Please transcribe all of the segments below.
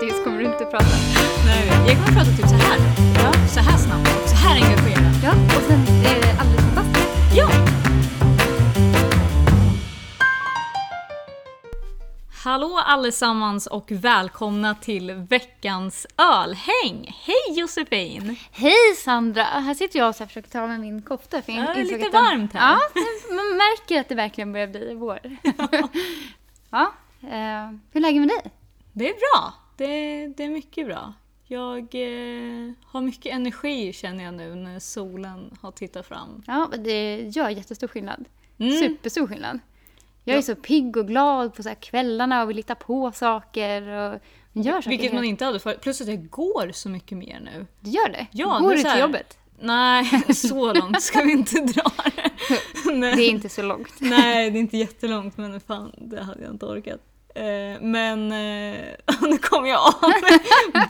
tyst kommer du inte prata. Nej, jag kommer prata typ så här. Ja. Så här snabbt så här engagerad. Ja, och sen är det alldeles fantastiskt. Ja! Hallå allesammans och välkomna till veckans ölhäng. Hej Josefin! Hej Sandra! Här sitter jag och så försöker ta av mig min kofta. För jag Ja, det är lite den- varmt här. Ja, man märker att det verkligen börjar bli vår. ja, eh, hur är läget med dig? Det är bra. Det, det är mycket bra. Jag eh, har mycket energi känner jag nu när solen har tittat fram. Ja, det gör jättestor skillnad. Mm. Superstor skillnad. Jag är Ja. så pigg och glad på så här kvällarna och vill hitta på saker och gör saker. Vilket man inte hade förut. Plus att jag går så mycket mer nu. Du gör det? Ja, Går du till jobbet? Nej, så långt ska vi inte dra det. Men- Det är inte så långt. Nej, det är inte jättelångt men fan, det hade jag inte orkat. Eh, men eh, nu kommer jag av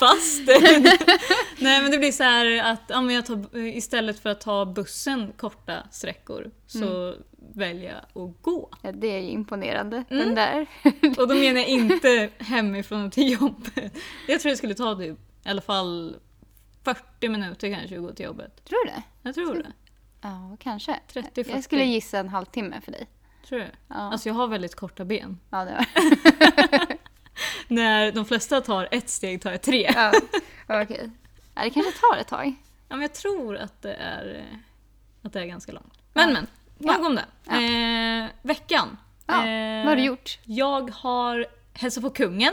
Busted! Nej men det blir så här att ja, jag tar, istället för att ta bussen korta sträckor så väljer jag att gå. Ja, det är ju imponerande. Mm. Den där. Och då menar jag inte hemifrån och till jobbet. Jag tror det skulle ta typ i alla fall 40 minuter kanske att gå till jobbet. Tror du det? Jag tror det. Ja, kanske. 30-40. Jag skulle gissa en halvtimme för dig. Tror du? Ja. Alltså jag har väldigt korta ben. Ja, det var När de flesta tar ett steg tar jag tre. ja. Okej. Ja, det kanske tar ett tag. Ja, men jag tror att det är, eh, att det är ganska långt. Men Ja. men, nog Ja. om det. Eh, veckan. Eh, Vad har du gjort? Jag har hälsat på kungen.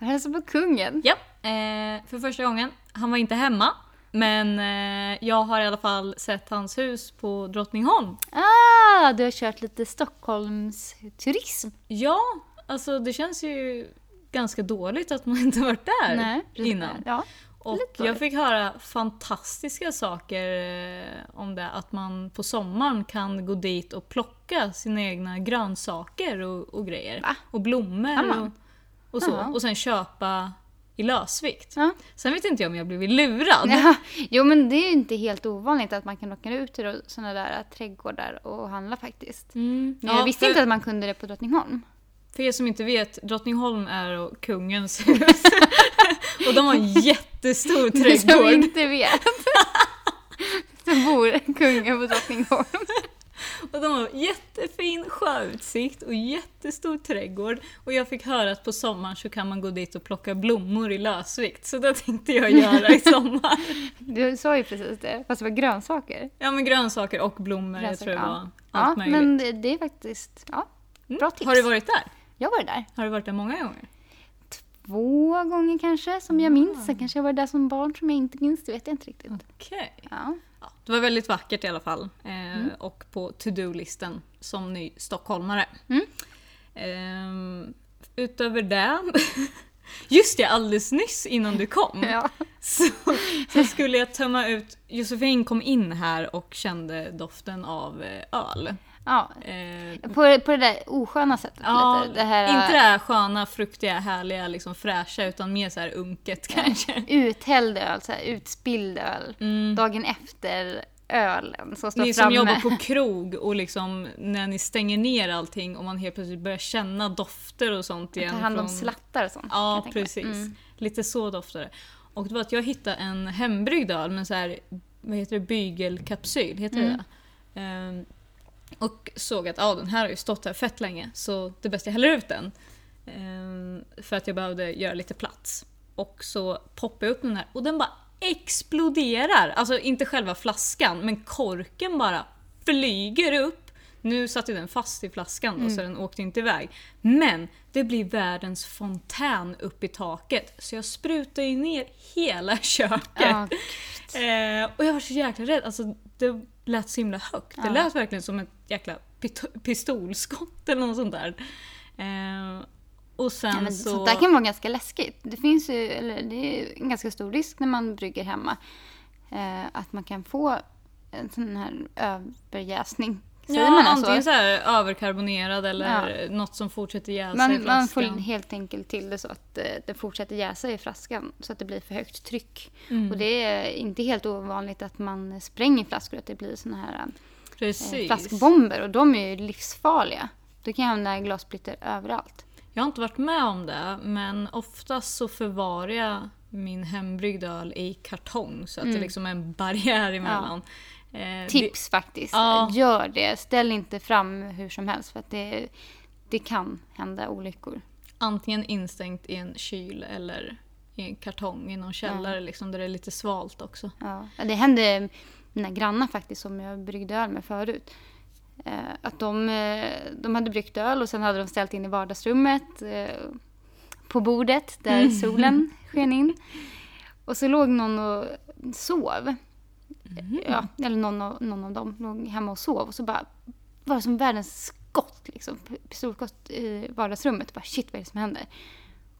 Har hälsat på kungen? Ja, eh, för första gången. Han var inte hemma. Men eh, jag har i alla fall sett hans hus på Drottningholm. Ah, du har kört lite Stockholms turism. Ja, alltså det känns ju ganska dåligt att man inte varit där Nej, innan. Ja. Och jag fick höra fantastiska saker eh, om det. Att man på sommaren kan gå dit och plocka sina egna grönsaker och, och grejer. Va? Och blommor och, och så. Ja. Och sen köpa i lösvikt. Ja. Sen vet inte jag om jag blivit lurad. Ja, jo men det är ju inte helt ovanligt att man kan åka ut till sådana där trädgårdar och handla faktiskt. Mm. jag visste för, inte att man kunde det på Drottningholm. för er som inte vet, Drottningholm är kungens hus. och de har en jättestor Som trädgård. inte vet. Så bor kungen på Drottningholm. Och de har jättefin sjöutsikt och jättestor trädgård. Och jag fick höra att på sommaren så kan man gå dit och plocka blommor i lösvikt. Så det tänkte jag göra i sommar. Du sa ju precis det, fast det var grönsaker. Ja men grönsaker och blommor, jag Grönsaker, tror det ja. var Ja, allt möjligt. men det, det är faktiskt ja, Mm. bra tips. Har du varit där? Jag var där Har du varit där många gånger? två gånger kanske, som jag minns. Sen kanske jag var där som barn som jag inte minns, det vet jag inte riktigt. Okej. Ja. Ja, det var väldigt vackert i alla fall. Eh, Mm. Och på to-do-listen som ny stockholmare. Mm. Ehm, utöver det... Just det, alldeles nyss innan du kom. Ja. Så, så skulle jag tömma ut... Josefin kom in här och kände doften av eh, öl. Ja. Eh, På, på det där osköna sättet ja, lite. Det här, inte det här sköna, fruktiga, härliga, liksom fräscha utan mer så här unket kanske. Uthälld öl, så här, utspilld öl. Mm. Dagen efter ölen som står Ni som framme. jobbar på krog och liksom när ni stänger ner allting och man helt plötsligt börjar känna dofter och sånt igen. Ta hand om från- slattar och sånt. Ja, precis. Mm. Lite så doftar det. Och det var att jag hittade en hembryggd öl med så här, vad heter det, bygelkapsyl, heter Mm. det Ehm, och såg att ah, den här har ju stått här fett länge så det är bäst jag häller ut den. Ehm, för att jag behövde göra lite plats. Och så poppar jag upp den här och den bara exploderar! Alltså inte själva flaskan men korken bara flyger upp. Nu satt ju den fast i flaskan då så den åkte inte iväg. Men det blir världens fontän upp i taket. Så jag sprutar ju ner hela köket. Ja, Eh, och jag var så jäkla rädd. Alltså, det lät så himla högt. Det lät verkligen som ett jäkla pistolskott eller något sånt där. Eh, och sen Ja, men så... Sånt där kan vara ganska läskigt. Det finns ju, eller det är en ganska stor risk när man brygger hemma. Eh, att man kan få en sån här överjäsning. Säger ja, man antingen så? så här överkarbonerad eller något som fortsätter jäsa i Man, man får flaskan. helt enkelt till det så att eh, det fortsätter jäsa i flaskan så att det blir för högt tryck. Mm. Och det är inte helt ovanligt att man spränger flaskor, att det blir såna här eh, Precis. flaskbomber och de är ju livsfarliga. Det kan hamna glassplitter överallt. Jag har inte varit med om det, men oftast så förvarar jag min hembryggda öl i kartong så att det liksom är en barriär emellan. Eh, Tips faktiskt. Ja. Gör det. Ställ inte fram hur som helst för att det, det kan hända olyckor. antingen instängt i en kyl eller i en kartong i någon källare liksom, där det är lite svalt också. Ja. Ja, Det hände mina grannar faktiskt som jag bryggde öl med förut. Eh, att de, eh, de hade bryggt öl och sen hade de ställt in i vardagsrummet eh, på bordet där solen sken in. Och så låg någon och sov. Mm. Ja, eller någon av, någon av dem låg hemma och sov och så bara var det som världens skott liksom. Pistolskott i vardagsrummet. Bara shit vad är det som händer?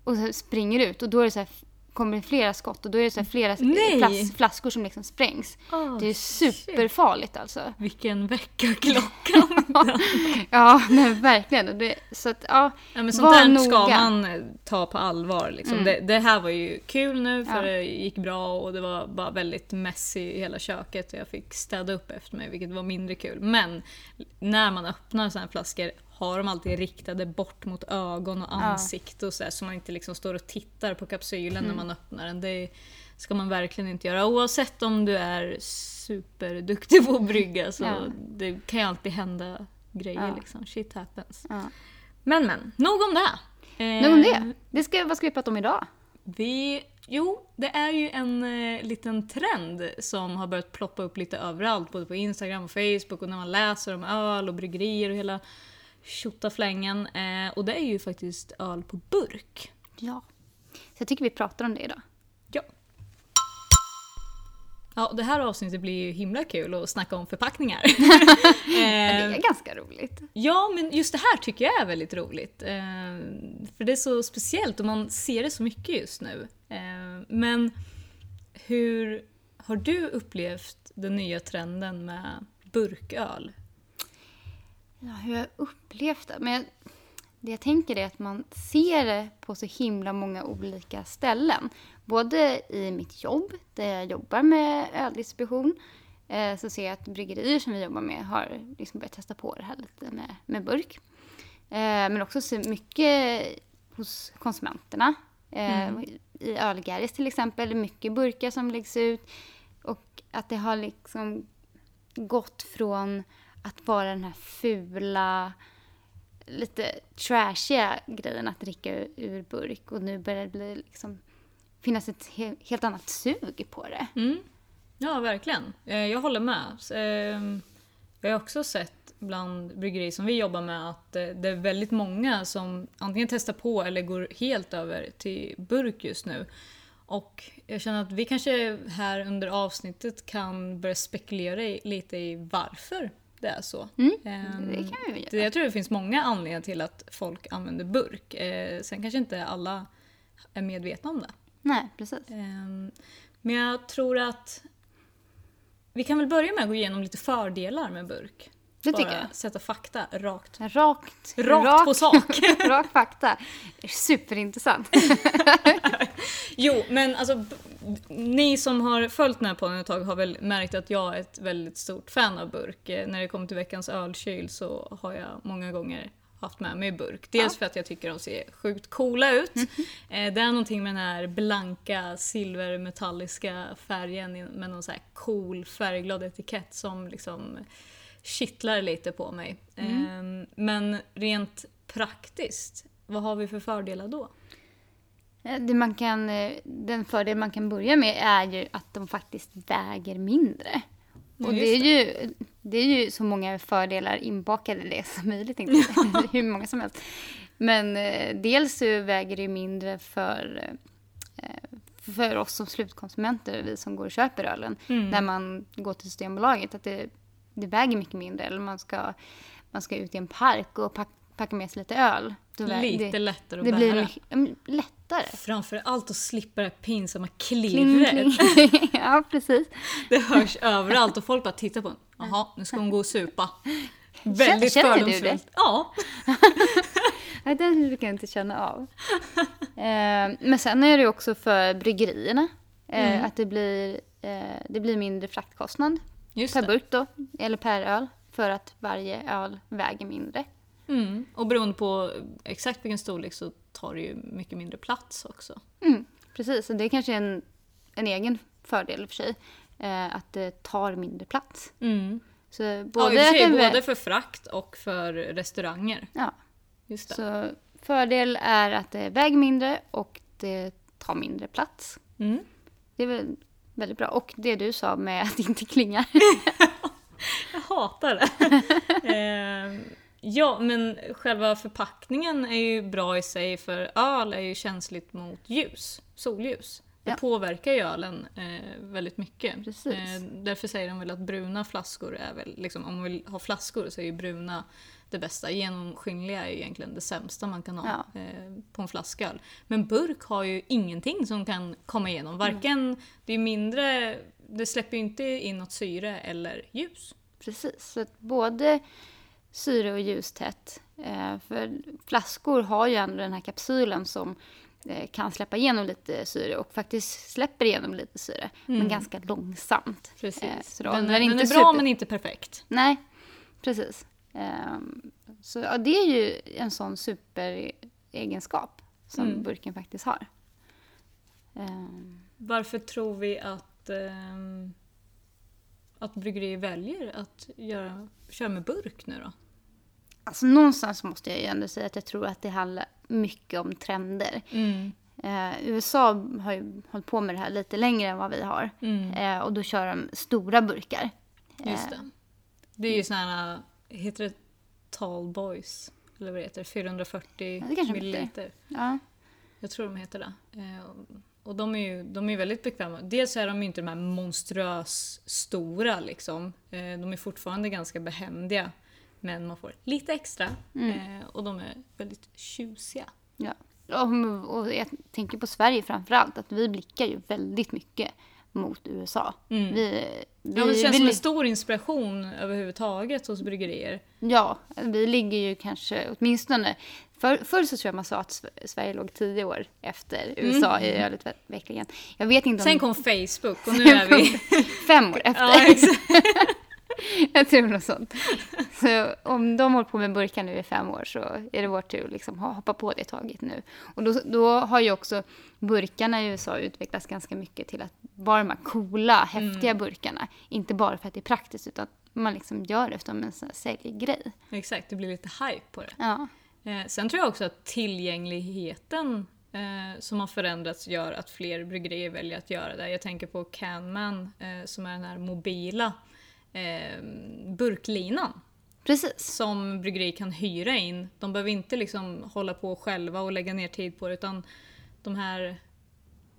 Och så springer ut och då är det så här, kommer flera skott och då är det så flera Nej! flas, flaskor som liksom sprängs. Oh, Det är superfarligt alltså. Vilken väckarklocka! Ja, nej, verkligen. Det, så att, ja, ja, men sånt där noga. ska man eh, ta på allvar. Liksom. Mm. Det, det här var ju kul nu för Ja. det gick bra och det var bara väldigt messy i hela köket och jag fick städa upp efter mig vilket var mindre kul. Men när man öppnar såna här flaskor har de alltid riktade bort mot ögon och ansikte och så, här, så man inte liksom står och tittar på kapsylen Mm. när man öppnar den. Det ska man verkligen inte göra. Oavsett om du är superduktig på att brygga så Ja. det kan ju alltid hända grejer Ja. liksom. Shit happens. ja. Men men, nog om det. Eh, Nog om det. det ska, vad ska vi prata om idag? Vi, jo, det är ju en eh, liten trend som har börjat ploppa upp lite överallt, både på Instagram och Facebook och när man läser om öl och bryggerier och hela tjottaflängen. Eh, och det är ju faktiskt öl på burk. Ja. Så jag tycker vi pratar om det idag. Ja. Ja, det här avsnittet blir ju himla kul att snacka om förpackningar. Det eh, är ganska roligt. Ja, men just det här tycker jag är väldigt roligt. Eh, för det är så speciellt och man ser det så mycket just nu. Eh, men hur har du upplevt den nya trenden med burköl? Ja, hur jag upplevt det. Men jag, det jag tänker är att man ser det på så himla många olika ställen. Både i mitt jobb, där jag jobbar med öldistribution, eh, så ser jag att bryggerier som vi jobbar med har liksom börjat testa på det här lite med, med burk. Eh, men också så mycket hos konsumenterna. Eh, I Ölgäris till exempel, mycket burkar som läggs ut. Och att det har liksom gått från att vara den här fula, lite trashiga grejen att dricka ur, ur burk och nu börjar det bli liksom, finnas ett he- helt annat sug på det. Mm. Ja, verkligen. Eh, jag håller med. Ehm, jag har också sett bland bryggerier som vi jobbar med att eh, det är väldigt många som antingen testar på eller går helt över till burk just nu. Och jag känner att vi kanske här under avsnittet kan börja spekulera lite i varför det är så. Mm, Ehm, det kan vi göra. Jag tror det finns många anledningar till att folk använder burk. Eh, Sen kanske inte alla är medvetna om det. Nej, precis. Ehm, Men jag tror att vi kan väl börja med att gå igenom lite fördelar med burk. Det Bara tycker jag. sätta fakta rakt. Rakt, Rakt på sak. rak fakta. Superintressant. Jo, men alltså ni som har följt den här podden ett tag har väl märkt att jag är ett väldigt stort fan av burk. Eh, När det kommer till veckans ölkyl så har jag många gånger haft med mig burk. Dels Ja. för att jag tycker de ser sjukt coola ut. Mhm. Eh, Det är någonting med den här blanka silvermetalliska färgen med någon så här cool färgglad etikett som liksom kittlar lite på mig. Mm. Eh, Men rent praktiskt, vad har vi för fördelar då? Eh, Det man kan, eh, den fördel man kan börja med är ju att de faktiskt väger mindre. Och det är, ju, det är ju så många fördelar inbakade i det som möjligt. Inte hur många som helst. Men eh, dels så väger det ju mindre för, eh, för oss som slutkonsumenter, vi som går och köper ölen. Mm. När man går till Systembolaget, att det, det väger mycket mindre. Eller man ska, man ska ut i en park och pack, packa med sig lite öl. Vä- Lite det, lättare att det bära. blir lättare. Framför allt att slippa det här pinsamma Kling, klirret. kling. ja, precis. Det hörs överallt och folk bara tittar på en. Jaha, nu ska hon gå och supa. Väldigt känner du det? Ja. Nej, den brukar jag inte känna av. eh, men sen är det också för bryggerierna. Eh, Mm. Att det blir, eh, det blir mindre fraktkostnad Just per det. burk då, eller per öl. För att varje öl väger mindre. Mm. Och beroende på exakt vilken storlek så tar det ju mycket mindre plats också. Mm, precis, och det är kanske är en, en egen fördel i och för sig. Eh, att det tar mindre plats. Mm. Så Både, ja, sig, både för frakt och för restauranger. ja, Just det. så fördel är att det väger mindre och det tar mindre plats. Mm. Det är väl väldigt bra. Och det du sa med att det inte klingar. Jag hatar det. eh, ja, men själva förpackningen är ju bra i sig för öl är ju känsligt mot ljus, solljus. Det Ja. påverkar ju ölen eh, väldigt mycket. Eh, därför säger de väl att bruna flaskor är väl, liksom, om man vill ha flaskor så är ju bruna det bästa. Genomskinliga är ju egentligen det sämsta man kan ha Ja. eh, på en flaska öl. Men burk har ju ingenting som kan komma igenom. Varken, det är mindre, det släpper ju inte in något syre eller ljus. Precis, så både syre och ljustätt. Eh, för flaskor har ju ändå den här kapsylen som eh, kan släppa igenom lite syre och faktiskt släpper igenom lite syre. Men ganska långsamt. Precis. Eh, så då den, åldrar den inte är bra super- men inte perfekt. Nej, precis. Ehm, så ja, det är ju en sån superegenskap som Mm. burken faktiskt har. Ehm, Varför tror vi att, ehm, att bryggerier väljer att göra, köra med burk nu då? Alltså någonstans måste jag ju ändå säga att jag tror att det handlar mycket om trender. Eh, USA har ju hållit på med det här lite längre än vad vi har. Mm. Eh, och då kör de stora burkar. Just det. Det är ju såna heter det tall boys? Eller vad det heter 440 Ja, det kanske de milliliter. Ja, Jag tror de heter det. Eh, och de är ju de är väldigt bekväma. Dels är de inte de här monstruös stora liksom. Eh, de är fortfarande ganska behändiga. Men man får lite extra. Eh, och de är väldigt tjusiga. ja. Och, och jag tänker på Sverige framför allt, att vi blickar ju väldigt mycket mot USA. Vi, vi, Ja, det känns vi, som en stor inspiration överhuvudtaget hos bryggerier. Ja, vi ligger ju kanske åtminstone... För, förr så tror jag man sa att Sv- Sverige låg tio år efter USA i ölutvecklingen. Jag vet inte om... Sen kom Facebook och nu är vi... Fem år efter. ja. jag tror något sånt. Så om de håller på med burkar nu i fem år så är det vår tur att liksom hoppa på det taget nu. Och då, då har ju också burkarna i USA utvecklats ganska mycket till att vara de här coola, häftiga Mm. burkarna. Inte bara för att det är praktiskt utan man liksom gör det som en sån här säljgrej. exakt, det blir lite hype på det. Ja. Eh, sen tror jag också att tillgängligheten eh, som har förändrats gör att fler bryggerier väljer att göra det. Jag tänker på Canman eh, som är den här mobila eh, burklinan Precis. som bryggeri kan hyra in. De behöver inte liksom hålla på själva och lägga ner tid på det utan de här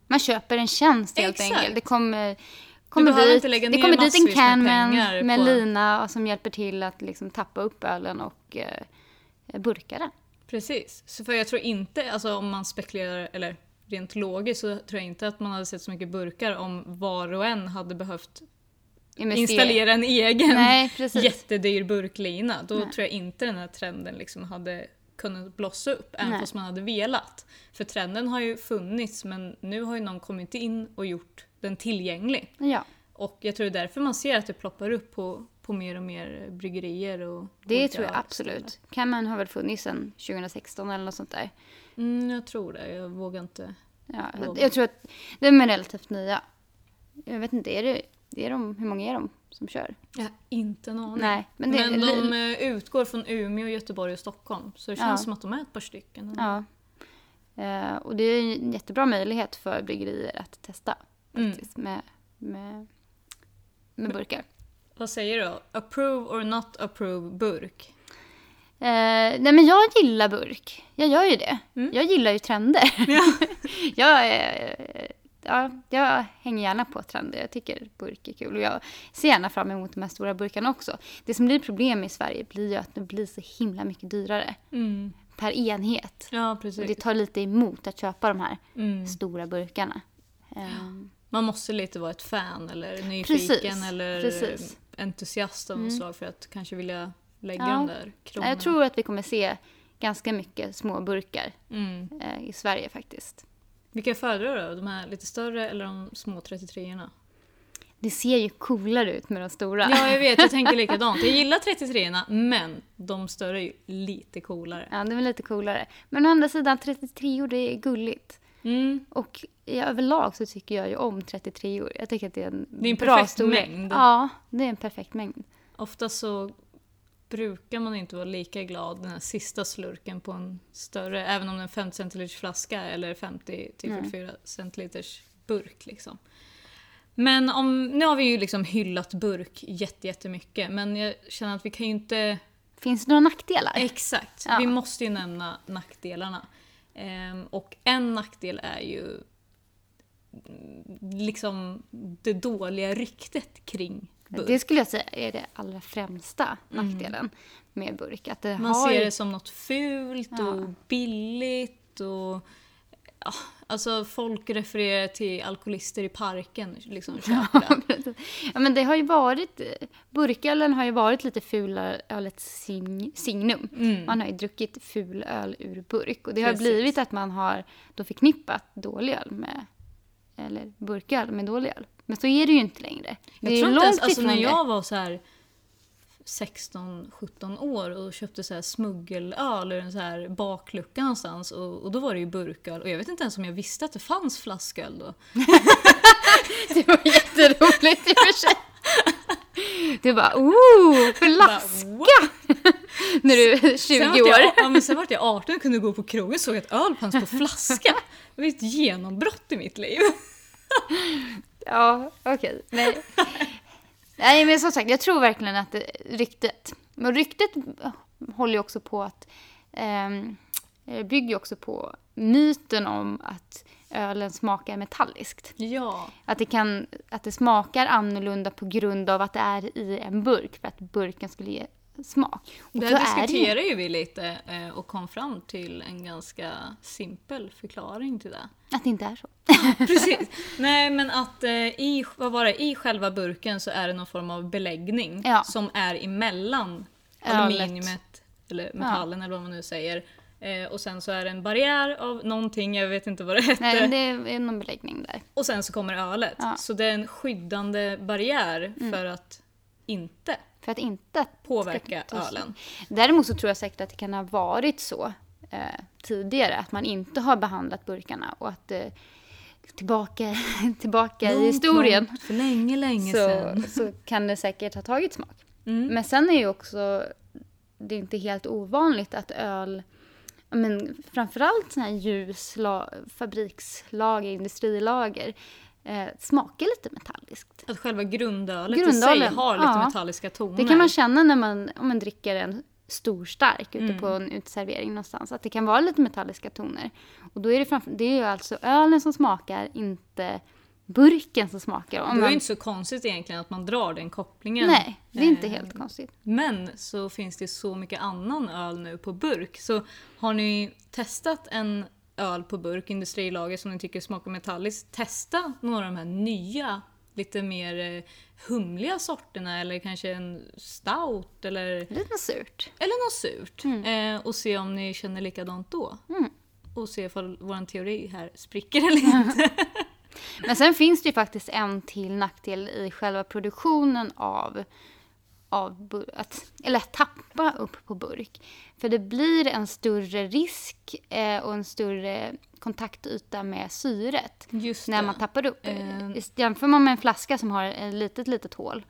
Man köper en tjänst helt Exakt. enkelt. Det kommer, kommer dit, det kommer dit en med canman pengar med på- lina och som hjälper till att liksom tappa upp ölen och eh, burka den. Precis. Så för jag tror inte, alltså om man spekulerar, eller rent logiskt så tror jag inte att man hade sett så mycket burkar om var och en hade behövt Investera- installera en egen Nej, precis. jättedyr burklina. Då tror jag inte den här trenden liksom hade kunnat blossa upp, även Nej. fast man hade velat. För trenden har ju funnits men nu har ju någon kommit in och gjort den tillgänglig. Ja, Och jag tror det är därför man ser att det ploppar upp på, på mer och mer bryggerier och det tror jag absolut. Canman har väl funnits sedan 2016 eller något sånt där. Mm, jag tror det, jag vågar inte. Ja, jag tror att de är relativt nya. Jag vet inte, är det, är de, hur många är de som kör? Har inte en aning. Nej, men men det- de eh, utgår från Umeå, Göteborg och Stockholm. Så det känns Ja. som att de är ett par stycken. Ja. Eh, och det är en jättebra möjlighet för bryggerier att testa Mm. faktiskt med, med, med burkar. Vad säger du? Approve or not approve burk? Eh, nej men jag gillar burk. Jag gör ju det. Mm. Jag gillar ju trender. jag, eh, ja, jag hänger gärna på trender. Jag tycker burk är kul. Och jag ser gärna fram emot de här stora burkarna också. Det som blir problem i Sverige blir ju att det blir så himla mycket dyrare Mm. per enhet. Ja, Och precis. det tar lite emot att köpa de här Mm. stora burkarna. Ehm, Man måste lite vara ett fan eller nyfiken Precis, eller precis. entusiast av något slag för att kanske vilja lägga Ja. de där kronorna. jag tror att vi kommer se ganska mycket små burkar Mm. eh, i Sverige faktiskt. Vilka föredrar du? De här lite större eller de små 33orna? det ser ju coolare ut med de stora. Ja, jag vet. Jag tänker likadant. Jag gillar 33 men de större är ju lite coolare. Ja, det är lite coolare. Men å andra sidan, 33 det är gulligt. Mm. Och i överlag så tycker jag ju om 33 år. Jag tycker att det är en, Det är en bra perfekt storlek. mängd. Ja, det är en perfekt mängd. Ofta så brukar man inte vara lika glad den här sista slurken på en större, även om det är en 50 centiliters flaska eller 50 till 44 centiliters burk. Liksom. Men om, nu har vi ju liksom hyllat burk jätte- jättemycket, men jag känner att vi kan ju inte... Finns det några nackdelar? Exakt, Ja. vi måste ju nämna nackdelarna. Ehm, och en nackdel är ju mm, liksom det dåliga ryktet kring burk. Det skulle jag säga är det allra främsta nackdelen med burk. Att det Mm. Man har ser det som något fult och Ja. billigt och... Ja, alltså folk refererar till alkoholister i parken, liksom det. Ja, men det har ju varit, burkölen har ju varit lite fulölets sign, signum. Mm. Man har ju druckit fulöl ur burk och det har Precis. blivit att man har då förknippat dålig öl med, eller burköl med dålig öl. Men så är det ju inte längre. Jag det är tror inte ens, alltså när jag var så här 16-17 år och köpte så här smuggelöl ur en så här baklucka någonstans och, och då var det ju burköl och jag vet inte ens om jag visste att det fanns flasköl då. Det var jätteroligt i och för sig. Du bara oh, flaska! När du är 20 Sen år. jag, ja, men sen vart jag 18 och kunde gå på krogen och såg att öl fanns på flaska. Det var ett genombrott i mitt liv. Ja, okej. Nej. Nej, men som sagt, jag tror verkligen att det, ryktet... Men ryktet håller ju också på att... eh, bygger ju också på myten om att ölen smakar metalliskt. Ja. Att det, kan, att det smakar annorlunda på grund av att det är i en burk, för att burken skulle ge smak. Och Det så här är det ju. diskuterade ju vi lite eh, och kom fram till en ganska simpel förklaring till det. Att det inte är så. Precis. Nej men att eh, i, vad var det, i själva burken så är det någon form av beläggning Ja. som är emellan Ölet. aluminiumet, eller metallen eller vad man nu säger. Eh, och sen så är det en barriär av någonting, jag vet inte vad det hette. Nej, det är någon beläggning där. Och sen så kommer ölet. Ja. Mm. Så det är en skyddande barriär för att inte För att inte påverka ska ölen. Däremot så tror jag säkert att det kan ha varit så eh, tidigare, att man inte har behandlat burkarna och att eh, tillbaka, tillbaka i Långt, historien långt, för länge, länge så, sedan. så kan det säkert ha tagit smak. Mm. Men sen är ju också, det är inte helt ovanligt att öl, men framförallt sådana här ljus, la, fabrikslager, industrilager, eh, smakar lite metalliskt. Att själva grundölet i sig har lite ja. metalliska toner. Det kan man känna när man, om man dricker en stor stark ute Mm. på en uteservering någonstans. Att det kan vara lite metalliska toner. Och då är det, framför, det är ju alltså ölen som smakar, inte burken som smakar. Om Det är man, inte så konstigt egentligen att man drar den kopplingen. nej, det är inte Eh, helt konstigt. Men så finns det så mycket annan öl nu på burk. Så har ni testat en öl på burk, industrilager, som ni tycker smakar metalliskt, testa några av de här nya, lite mer eh, humliga sorterna eller kanske en stout eller, Lite surt. eller något surt. Eh, och se om ni känner likadant då. Mm. Och se ifall vår teori här spricker eller inte. Men sen finns det ju faktiskt en till nackdel i själva produktionen av, av att, eller att tappa upp på burk. För det blir en större risk eh, och en större kontaktyta med syret Just när man tappar upp. Eh, Jämför man med en flaska som har ett litet, litet hål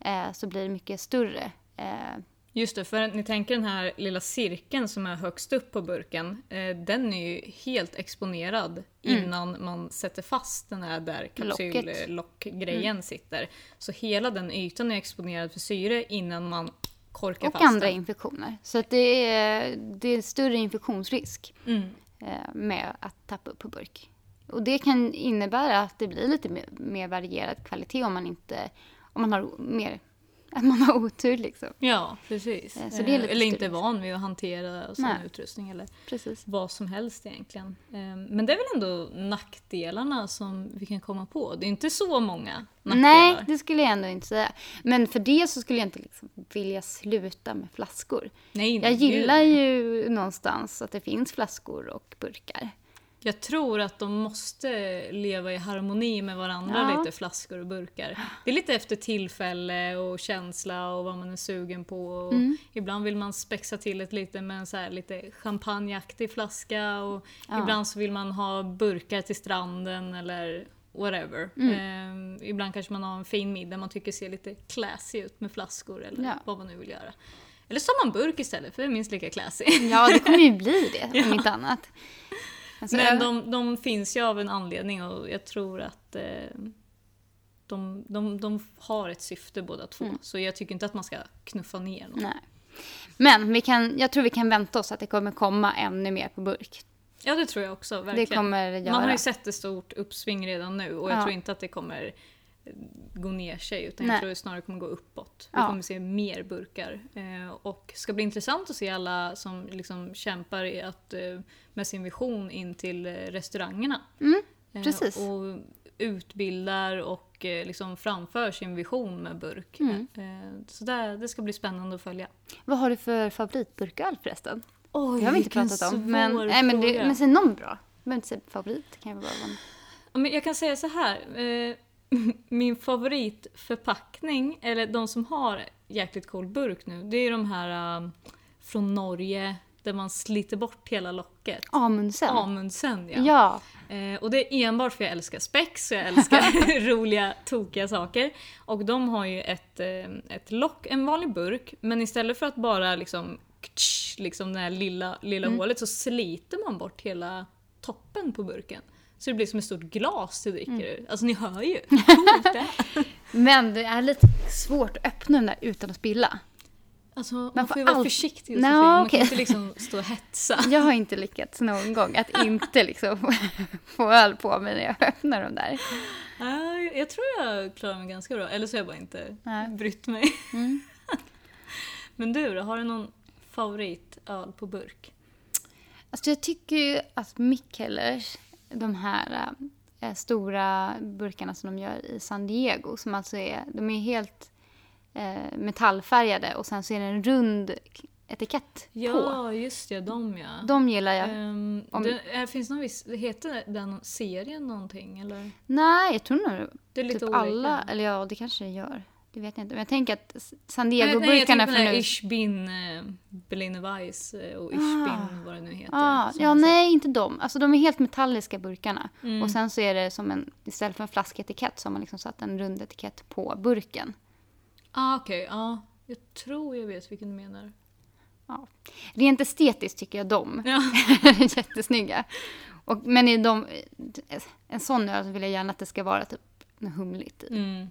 eh, så blir det mycket större. Eh, Just det, för ni tänker den här lilla cirkeln som är högst upp på burken. Eh, den är ju helt exponerad innan man sätter fast den här där kapsyllockgrejen sitter. Så hela den ytan är exponerad för syre innan man korkar och fast andra den. infektioner. Så det, är, det är större infektionsrisk. Mm. eh, med att tappa upp på burk. Och det kan innebära att det blir lite mer, mer varierad kvalitet om man inte, om man har mer, att man har otur liksom. Ja, precis. Eh, så det är lite Eh, eller inte styrigt. van vid att hantera sån Nej. utrustning eller Precis. vad som helst egentligen. Eh, Men det är väl ändå nackdelarna som vi kan komma på. Det är inte så många nackdelar. Nej, det skulle jag ändå inte säga. Men för det så skulle jag inte liksom vilja sluta med flaskor. Nej, Jag gillar ju någonstans att det finns flaskor och burkar. Jag tror att de måste leva i harmoni med varandra Ja. lite, flaskor och burkar. Det är lite efter tillfälle och känsla och vad man är sugen på. Mm. Ibland vill man spexa till ett lite med en så här lite champagneaktig flaska och Ja. ibland så vill man ha burkar till stranden eller whatever. Mm. Ehm, ibland kanske man har en fin middag man tycker ser lite classy ut med flaskor eller Ja. vad man nu vill göra. Eller så har man burk istället för det är minst lika classy. Ja, det kommer ju bli det, om inte annat. Alltså, Men de, de finns ju av en anledning och jag tror att eh, de, de, de har ett syfte båda två. Mm. Så jag tycker inte att man ska knuffa ner någon. Nej. Men vi kan, jag tror vi kan vänta oss att det kommer komma ännu mer på burk. Ja det tror jag också, verkligen. Det kommer det göra. Man har ju sett ett stort uppsving redan nu och jag Ja. tror inte att det kommer gå ner sig utan Nej. jag tror det snarare kommer gå uppåt. Vi Ja. kommer se mer burkar. Eh, och ska bli intressant att se alla som liksom kämpar i att, eh, med sin vision in till eh, restaurangerna. Mm, Eh, precis. Och utbildar och eh, liksom framför sin vision med burk. Mm. Eh, Så det, det ska bli spännande att följa. Vad har du för favoritburköl förresten? Oj, Det har vi inte pratat om. Men, svår nej, men, det, fråga. men säg någon bra. Du behöver inte säga favorit. Det kan ju bara vara. Ja, men jag kan säga så här. Min favoritförpackning, eller de som har jäkligt cool burk nu, det är de här eh, från Norge där man sliter bort hela locket. Amundsen. Amundsen ja. Ja. Eh, och det är enbart för jag älskar spex, jag älskar roliga, tokiga saker. Och de har ju ett, eh, ett lock, en vanlig burk, men istället för att bara liksom, ktsch, liksom det här lilla, lilla Mm. hålet så sliter man bort hela toppen på burken. Så det blir som ett stort glas du dricker Mm. ur. Alltså ni hör ju. Är. Men det är lite svårt att öppna den där utan att spilla. Alltså, man, Man får får ju vara allt- försiktig Josefin, man okej. kan inte liksom stå och hetsa. Jag har inte lyckats någon gång att inte liksom få- öl på mig när jag öppnar de där. Jag tror jag klarar mig ganska bra, eller så har jag bara inte Nej. brytt mig. Mm. Men du då, har du någon favoritöl på burk? Alltså jag tycker ju att Mikkellers, de här äh, stora burkarna som de gör i San Diego, som alltså är, de är helt äh, metallfärgade och sen så är det en rund etikett på. Ja, just det, de ja. De gillar jag. Ehm, Om- det, är, finns någon viss, heter den serien någonting eller? Nej, jag tror nog Det är lite typ olika. alla, eller ja, det kanske det gör. Det vet jag inte. Men jag tänker att San jag Diego-burkarna på nu... Ich bin äh, Berliner Weiss eh, och Ich bin vad det nu heter. Ah, ja, jag nej, inte de. Alltså de är helt metalliska burkarna. Mm. Och sen så är det som en, istället för en flasketikett så har man liksom satt en rund etikett på burken. Ah, okej, ja. Jag tror jag vet vilken du menar. Ja. Rent estetiskt tycker jag de Ja. är jättesnygga. Och, men i de, en sån öl vill jag gärna att det ska vara typ något humligt i. Mm.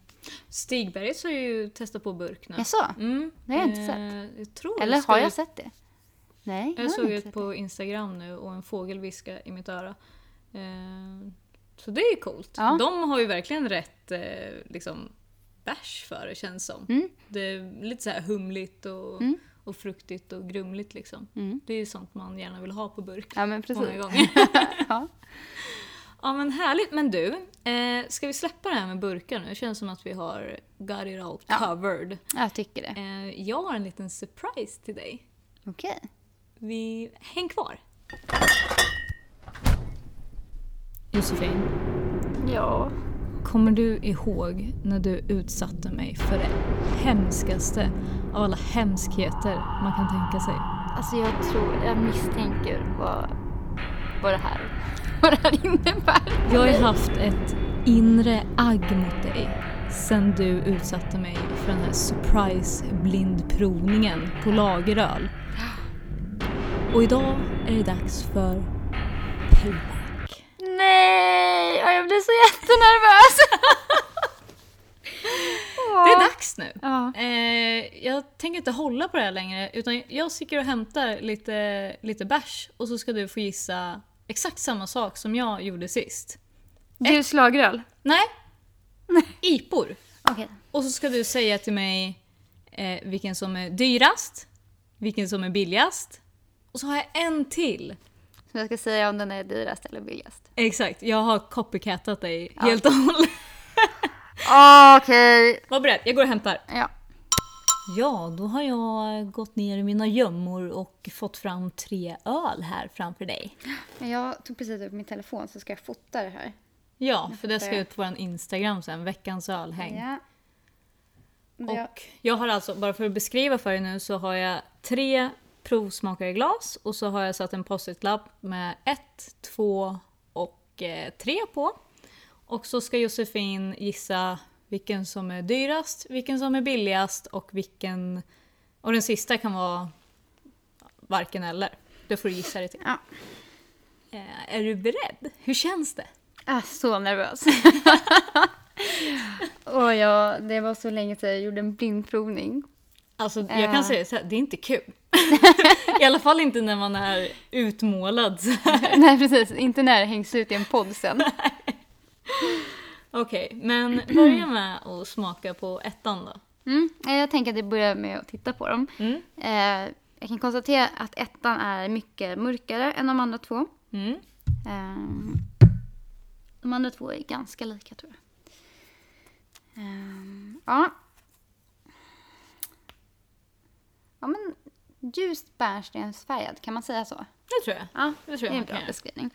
Stigbergets har ju testat på burk nu. Jaså? Mm. Det har jag inte Eh, Jag tror Eller har jag sett det? Nej, Jag har såg ett sett på. Instagram nu och en fågel viska i mitt öra. Eh, så det är coolt. Ja. De har ju verkligen rätt eh, liksom, bärs för det känns som. Mm. Det är lite så här humligt och, Mm. och fruktigt och grumligt liksom. Mm. Det är ju sånt man gärna vill ha på burk. Ja, men Många precis. gånger. Ja. ja men härligt. Men du, eh, ska vi släppa det här med burkar nu? Det känns som att vi har got it all Ja. covered. Jag tycker det. Eh, jag har en liten surprise till dig. Okej. Vi... Häng kvar! Josefin, Ja. kommer du ihåg när du utsatte mig för det hemskaste av alla hemskheter man kan tänka sig? Alltså jag tror, jag misstänker vad, vad, det, här, vad det här innebär. Jag har ju haft ett inre agg mot dig sen du utsatte mig för den här surprise blindprovningen på lageröl. Och idag är det dags för payback. Nej, ja, jag blir så jättenervös. Det är dags nu! Ja. Eh, jag tänker inte hålla på det här längre utan jag sticker och hämtar lite, lite bärs och så ska du få gissa exakt samma sak som jag gjorde sist. Du slagröl? Nej, ipor. Okej. Och så ska du säga till mig eh, vilken som är dyrast, vilken som är billigast. Och så har jag en till. Så jag ska säga om den är dyrast eller billigast. Exakt, jag har copycatat dig helt och hållet. Okej. Var beredd, jag går och hämtar. Ja. Ja, då har jag gått ner i mina gömmor och fått fram tre öl här framför dig. Jag tog precis upp min telefon så ska jag fota det här. Ja, för det ska jag. ut på vår Instagram sen, veckans ölhäng. Ja. Och jag har alltså, bara för att beskriva för er nu, så har jag tre provsmakare glas och så har jag satt en post-it-lapp med ett, två och eh, tre på. Och så ska Josefin gissa vilken som är dyrast, vilken som är billigast och vilken... Och den sista kan vara varken eller. Det får du gissa dig till. Ja. Eh, är du beredd? Hur känns det? Ah, så nervös. och ja, det var så länge sedan jag gjorde en blindprovning. Alltså jag kan Eh. säga så här, det är inte kul. I alla fall inte när man är utmålad. Nej, precis. Inte när det hängs ut i en podd sen. Okej, men börja med att smaka på ettan då. Mm. eh, Jag tänker att jag börjar med att titta på dem. Mm. Eh, jag kan konstatera att ettan är mycket mörkare än de andra två. Mm. Eh, de andra två är ganska lika tror jag. Eh, ja. Ja men ljust bärnstensfärgad, kan man säga så? Det tror jag. Ja, Det tror jag är en bra beskrivning.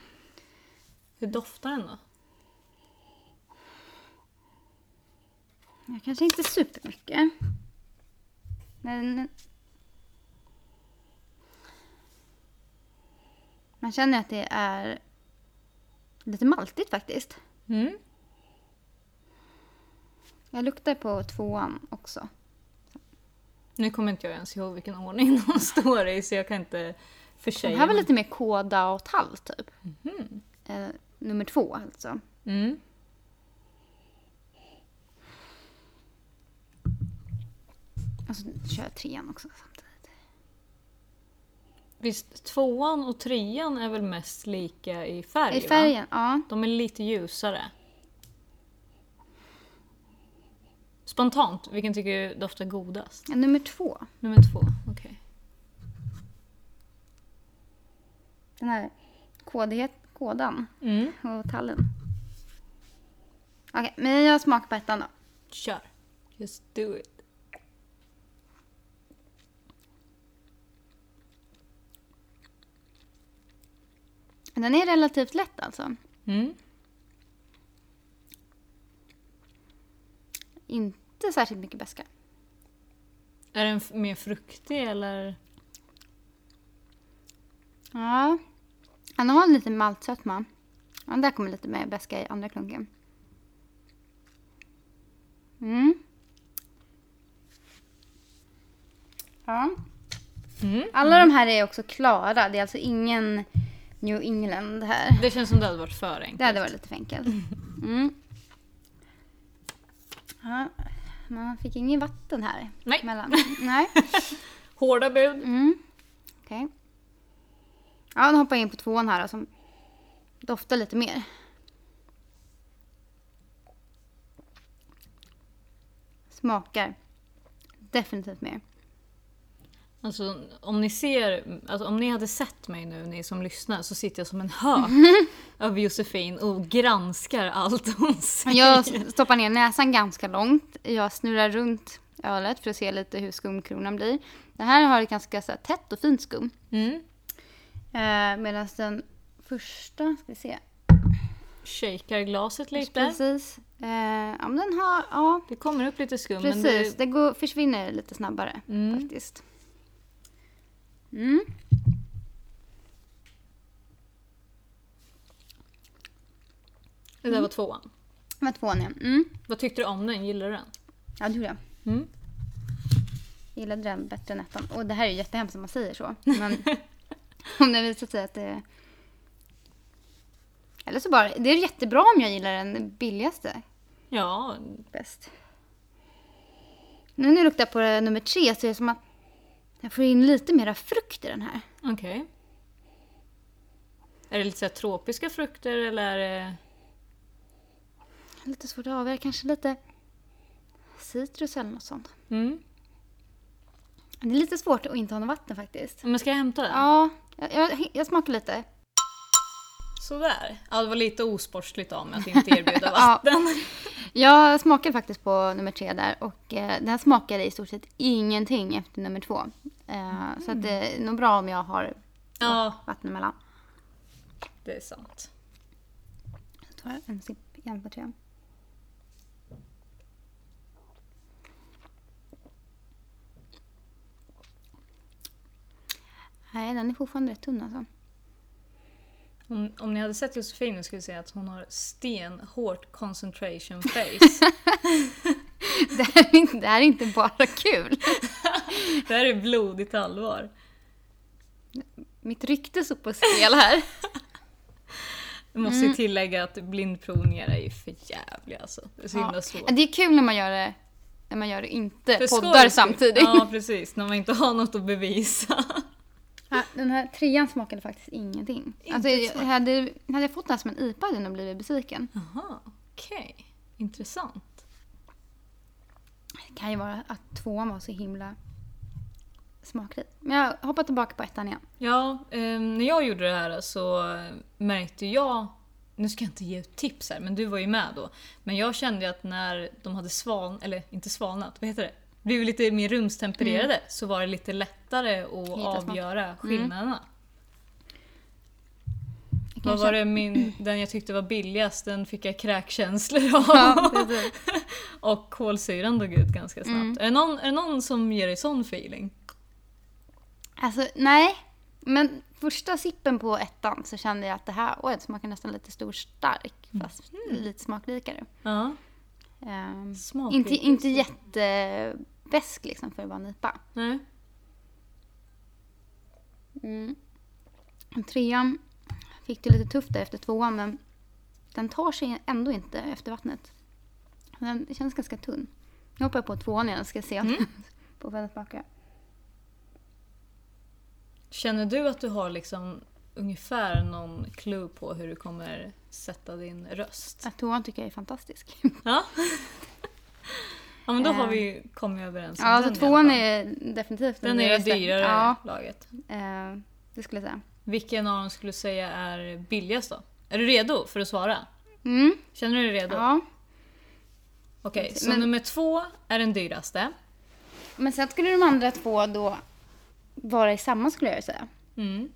Hur doftar den då? Ja, kanske inte supermycket. Men... Man känner att det är lite maltigt faktiskt. Mm. Jag luktar på tvåan också. Nu kommer inte jag ens ihåg vilken ordning de står i så jag kan inte Den försäga här var lite mer kåda och tall typ. Eh, nummer två alltså. Mm. Och så kör jag trean också samtidigt. Visst, tvåan och trean är väl mest lika i färg? I Va? färgen, ja. De är lite ljusare. Spontant, vilken tycker du doftar godast? Nummer två. Nummer två, okej. Den här kådighet, kådan Mm. och tallen. Okej, men jag smakar på ettan då. Kör. Just do it. Den är relativt lätt alltså. Mm. Inte särskilt mycket beska. Är den mer fruktig eller? Ja. Den har lite maltsötma. Ja, där kommer lite mer beska i andra klunken. Mm. Ja. Mm. Alla de här är också klara. Det är alltså ingen New England här. Det känns som det hade varit för enkelt. Det hade varit lite för enkelt. Mm. Ja, man fick ingen vatten här. Nej. Mellan. Nej. Hårda bud. Mm. Okej. Ja, nu hoppar jag in på tvåan här som doftar lite mer. Smakar definitivt mer. Alltså om ni ser, alltså, om ni hade sett mig nu ni som lyssnar så sitter jag som en hök över Josefin och granskar allt hon säger. Jag stoppar ner näsan ganska långt. Jag snurrar runt ölet för att se lite hur skumkronan blir. Den här har ett ganska så här, tätt och fint skum. Mm. Eh, Medan den första, ska vi se. Shakar glaset lite. Precis. Eh, ja, men den har, ja Det kommer upp lite skum men precis. det, Det går, försvinner lite snabbare Mm. faktiskt. Mm. det där var tvåan. Det var tvåan igen. Mm. Vad tyckte du om den? Gillar du den? Ja, det gjorde jag. Mm. Jag gillade den bättre än ettan. Och det här är ju jättehemskt om man säger så. Men om det visar sig att det... Eller så bara, det är jättebra om jag gillar den billigaste Ja, bäst. Nu när jag luktar på nummer tre så är det som att jag får in lite mera frukt i den här. okej. Är det lite så tropiska frukter eller är det... Lite svårt att avgöra, kanske lite citrus eller något sånt. Mm. Det är lite svårt att inte ha något vatten faktiskt. Men ska jag hämta den? Ja, jag, jag, jag smakar lite. Sådär. Ja, det var lite osportsligt av mig att inte erbjuda Ja. Jag smakade faktiskt på nummer tre där och eh, den smakade i stort sett ingenting efter nummer två. Eh, Så att det är nog bra om jag har Ja, vatten emellan. det är sant. Jag tar en sipp igen på trean. Nej, den är fortfarande rätt tunn alltså. Om, om ni hade sett Josefin skulle ni säga att hon har stenhårt concentration face. Det här är inte, det här är inte bara kul. det här är blodigt allvar. Mitt rykte står på spel här. Jag måste Mm. tillägga att blindprovningar är ju för jävliga alltså. Det är så himla svårt. Det är kul när man gör det, när man gör det inte För poddar samtidigt. Ja, precis. När man inte har något att bevisa. Den här trean smakade faktiskt ingenting. Inte Alltså, jag, hade, hade jag fått den här som en IPA hade jag nog blivit besviken. Jaha, okej. Intressant. Det kan ju vara att tvåan var så himla smakrik. Men jag hoppar tillbaka på ettan igen. Ja, eh, när jag gjorde det här så märkte jag, nu ska jag inte ge ut tips här, men du var ju med då. Men jag kände att när de hade svan, eller inte svalnat, vad heter det? Blivit lite mer rumstempererade så var det lite lättare att Hitta smak. avgöra skillnaderna. Jag Vad kanske- var det min, den jag tyckte var billigast, den fick jag kräkkänslor av. Ja. Och kolsyran dog ut ganska snabbt. Är, det någon, är det någon som ger dig sån feeling? Alltså, nej. Men första sippen på ettan så kände jag att det här, oj, smakar nästan lite stor stark. Fast lite smakrikare. Ehm, Smakrik. inte, inte jättebesk liksom för att vara en IPA. Nej. Mm. Trean fick det lite tufft där efter tvåan men den tar sig ändå inte efter vattnet. Den känns ganska tunn. Jag hoppar på tvåan igen ska se Mm. på vad den smakar. Känner du att du har liksom ungefär någon clue på hur du kommer sätta din röst? Att tvåan tycker jag är fantastisk. Ja. Ja men då har Eh. vi ju kommit överens om ja, den så i alla tvåan är definitivt Den är det dyrare Ja, laget. eh, det skulle jag säga. Vilken av dem skulle du säga är billigast då? Är du redo för att svara? Mm, Känner du dig redo? ja. Okej, så Men- nummer två är den dyraste. Men sen skulle de andra två då vara i samma skulle jag säga. Mm.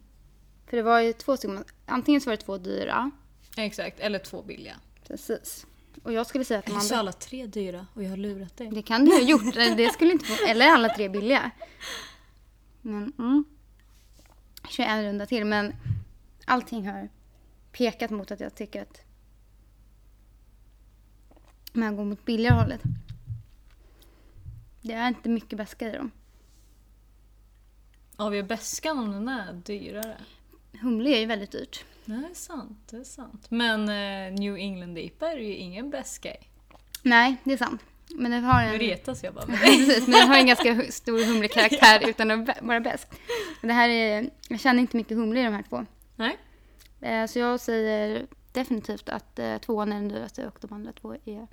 För det var ju två stycken. Antingen så var det två dyra. Exakt, eller två billiga. Precis. Och jag skulle säga att andra... är alla tre dyra och jag har lurat dig. Det kan du ha gjort. Det skulle inte få... Eller alla tre billiga. Men, mm. Jag kör en runda till. Men allting har pekat mot att jag tycker att man går mot billigare hållet. Det är inte mycket bäska i dem. Avgör bäskan om den är dyrare? Humle är ju väldigt dyrt. Det är sant, det är sant. Men eh, New England IPA är ju ingen bäska i. Nej, det är sant. Men det har Nu en... retas jag bara med. Precis, men den har en ganska stor humlekaraktär utan att vara bäst. Det här är, jag känner inte mycket humle i de här två. Nej? Eh, Så jag säger definitivt att eh, tvåan är den dyraste och de andra två är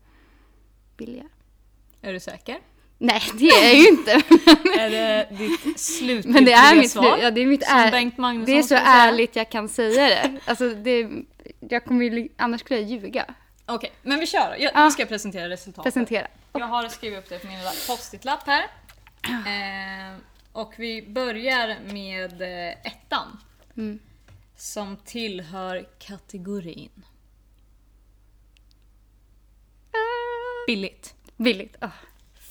billiga. Är du säker? Nej, det är jag ju inte. är det ditt slutgiltiga Men det är mitt svar? Ja, det är mitt är, Bengt Magnusson Det är så ärligt jag kan säga det. Alltså, det jag kommer ju, annars skulle jag ljuga. Okej, men vi kör. Jag, Ja. Nu ska jag presentera resultatet. Presentera. Jag har skrivit upp det på min lilla post-it-lapp här. Eh, och vi börjar med eh, ettan. Mm. Som tillhör kategorin billigt. Billigt. Oh,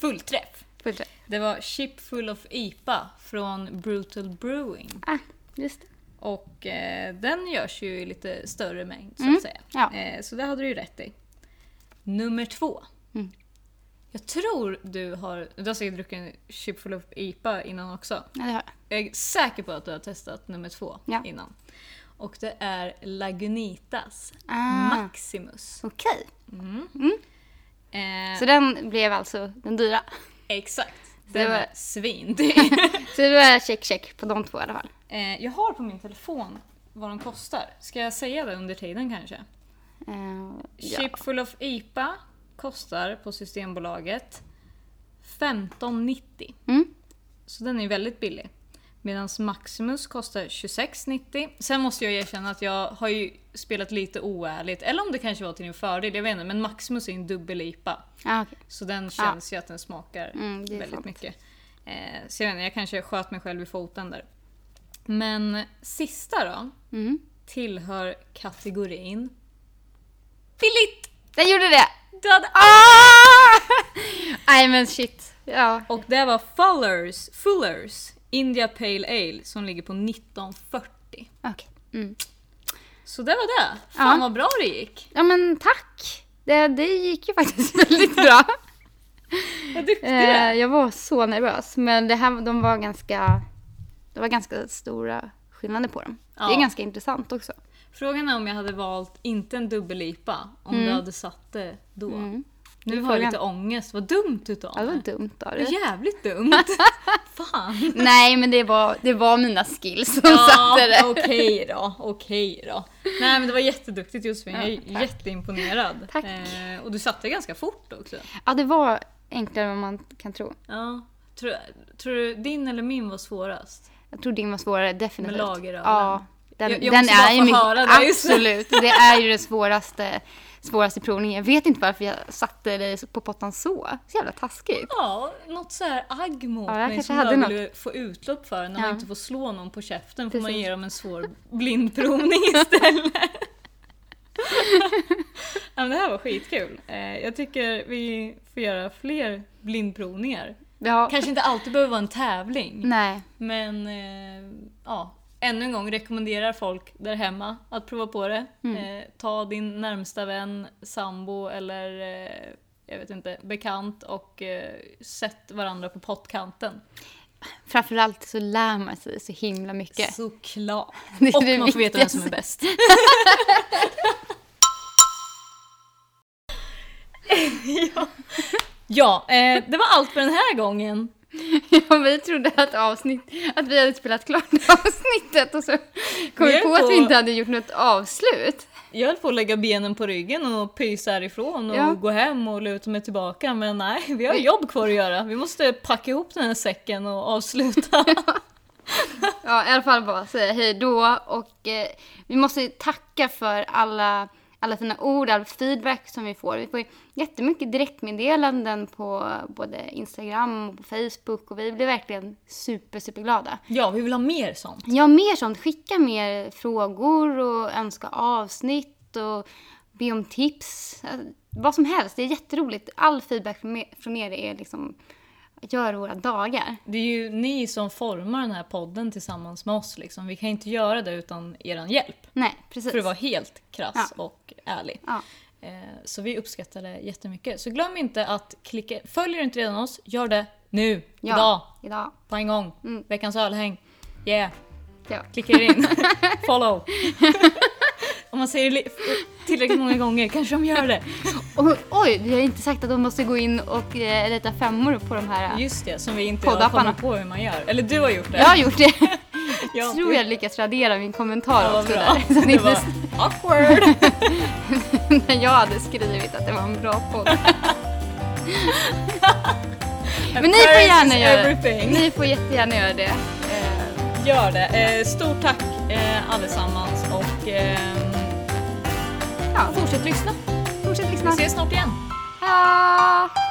Fullträff. fullt rätt. Det var Chip Full of IPA från Brutal Brewing. Ah, just det. Och eh, den görs ju i lite större mängd så Mm, att säga. ja. Eh, så det hade du ju rätt i. Nummer två. Mm. Jag tror du har, du har säkert druckit en Chip Full of IPA innan också. Ja, det har jag. Jag är säker på att du har testat nummer två Ja. innan. Och det är Lagunitas Ah. Maximus. Okej. Eh, Så den blev alltså den dyra. exakt. det Den var- är svindyr. Så det var check check på de två i alla fall. eh, jag har på min telefon vad de kostar. Ska jag säga det under tiden kanske? Eh, ja. Chip Full of IPA kostar på Systembolaget 15,90. Mm. Så den är väldigt billig. Medan Maximus kostar 26,90. Sen måste jag erkänna att jag har ju spelat lite oärligt, eller om det kanske var till din fördel, jag vet inte. Men Maximus är en dubbel-IPA. Ah, okej. Så den känns ju att den smakar Mm, väldigt sant. mycket. Eh, så jag vet inte, jag kanske sköt mig själv i foten där. Men sista då, Mm. tillhör kategorin billigt! Den gjorde det! Du hade Ah! Nej men shit. Ja. Och det var Fullers, Fullers India Pale Ale som ligger på 1940. Okej. Mm. Så det var det. Fan Ja. vad bra det gick. Ja men tack. Det, det gick ju faktiskt väldigt bra. Vad duktig du Eh, är. jag var så nervös. Men det här, de var ganska, det var ganska stora skillnader på dem. Det är Ja. ganska intressant också. Frågan är om jag hade valt inte en dubbel-IPA, om du hade satt det då. Mm. Nu Det har jag lite ångest, vad dumt utav Ja, det var mig. dumt av Det dig. jävligt dumt. Fan. Nej men det var, det var mina skills som Ja, satte det. okej då, okej då. Nej men det var jätteduktigt Josefin, jag är Ja, tack. jätteimponerad. Tack. Eh, och du satte ganska fort också. Ja det var enklare än vad man kan tro. Ja. Tror, tror du din eller min var svårast? Jag tror din var svårare definitivt. Med lagerölen. Ja. Den, Jag- jag den är ju få mycket, höra det absolut. Det är ju den svåraste, svåraste provningen. Jag vet inte varför jag satte dig på pottan så. Så jävla taskigt. Ja, något så här agg mot Ja, jag mig som hade jag ville få utlopp för. När Ja. man inte får slå någon på käften får man Precis. ge dem en svår blindprovning istället. ja, men det här var skitkul. Eh, Jag tycker vi får göra fler blindprovningar. Ja. Kanske inte alltid behöver vara en tävling. Nej. Men eh, ja, ännu en gång rekommenderar folk där hemma att prova på det. Mm. Eh, ta din närmsta vän, sambo eller eh, jag vet inte, bekant och eh, sätt varandra på pottkanten. Framförallt så lär man sig så himla mycket. Såklart. Det är Och det man får veta vem som är bäst. ja, ja eh, det var allt för den här gången. Ja, vi trodde att, avsnitt, att vi hade spelat klart avsnittet och så kom Vi vi är på att på- vi inte hade gjort något avslut. Jag höll på att lägga benen på ryggen och pysa härifrån och Ja. gå hem och luta mig tillbaka men nej, vi har jobb kvar att göra. Vi måste packa ihop den här säcken och avsluta. Ja, i alla fall bara säga hej då och eh, vi måste tacka för alla, alla fina ord, all feedback som vi får. Vi får ju jättemycket direktmeddelanden på både Instagram och på Facebook och vi blir verkligen super, superglada. ja, vi vill ha mer sånt. Ja, mer sånt. Skicka mer frågor och önska avsnitt och be om tips. Vad som helst. Det är jätteroligt. All feedback från er- från er är liksom, gör våra dagar. Det är ju ni som formar den här podden tillsammans med oss. Liksom. Vi kan inte göra det utan er hjälp. Nej, precis. För att vara helt krass Ja. och ärlig. Ja. Eh, Så vi uppskattar det jättemycket. Så glöm inte att klicka... Följer du inte redan oss, gör det nu, Ja, idag, Idag. på en gång. Mm. Veckans ölhäng. Yeah, Ja. klicka er in. Follow. Om man säger det li- tillräckligt många gånger kanske de gör det. Och, oj, vi har inte sagt att de måste gå in och eh, rita femmor på de här. Just det, som vi inte har kommit på hur man gör. Eller du har gjort det. Jag har gjort det. Ja, Jag tror jag lyckas radera min kommentar Ja, också bra. där. Så Det var awkward. när jag hade skrivit att det var en bra podd. Men ni får gärna göra det. Ni får jättegärna göra det. Eh, Gör det. Eh, stort tack eh, allesammans och ehm, Ja, fortsätt lyssna. fortsätt Vi lyssna. ses snart igen. Hej då!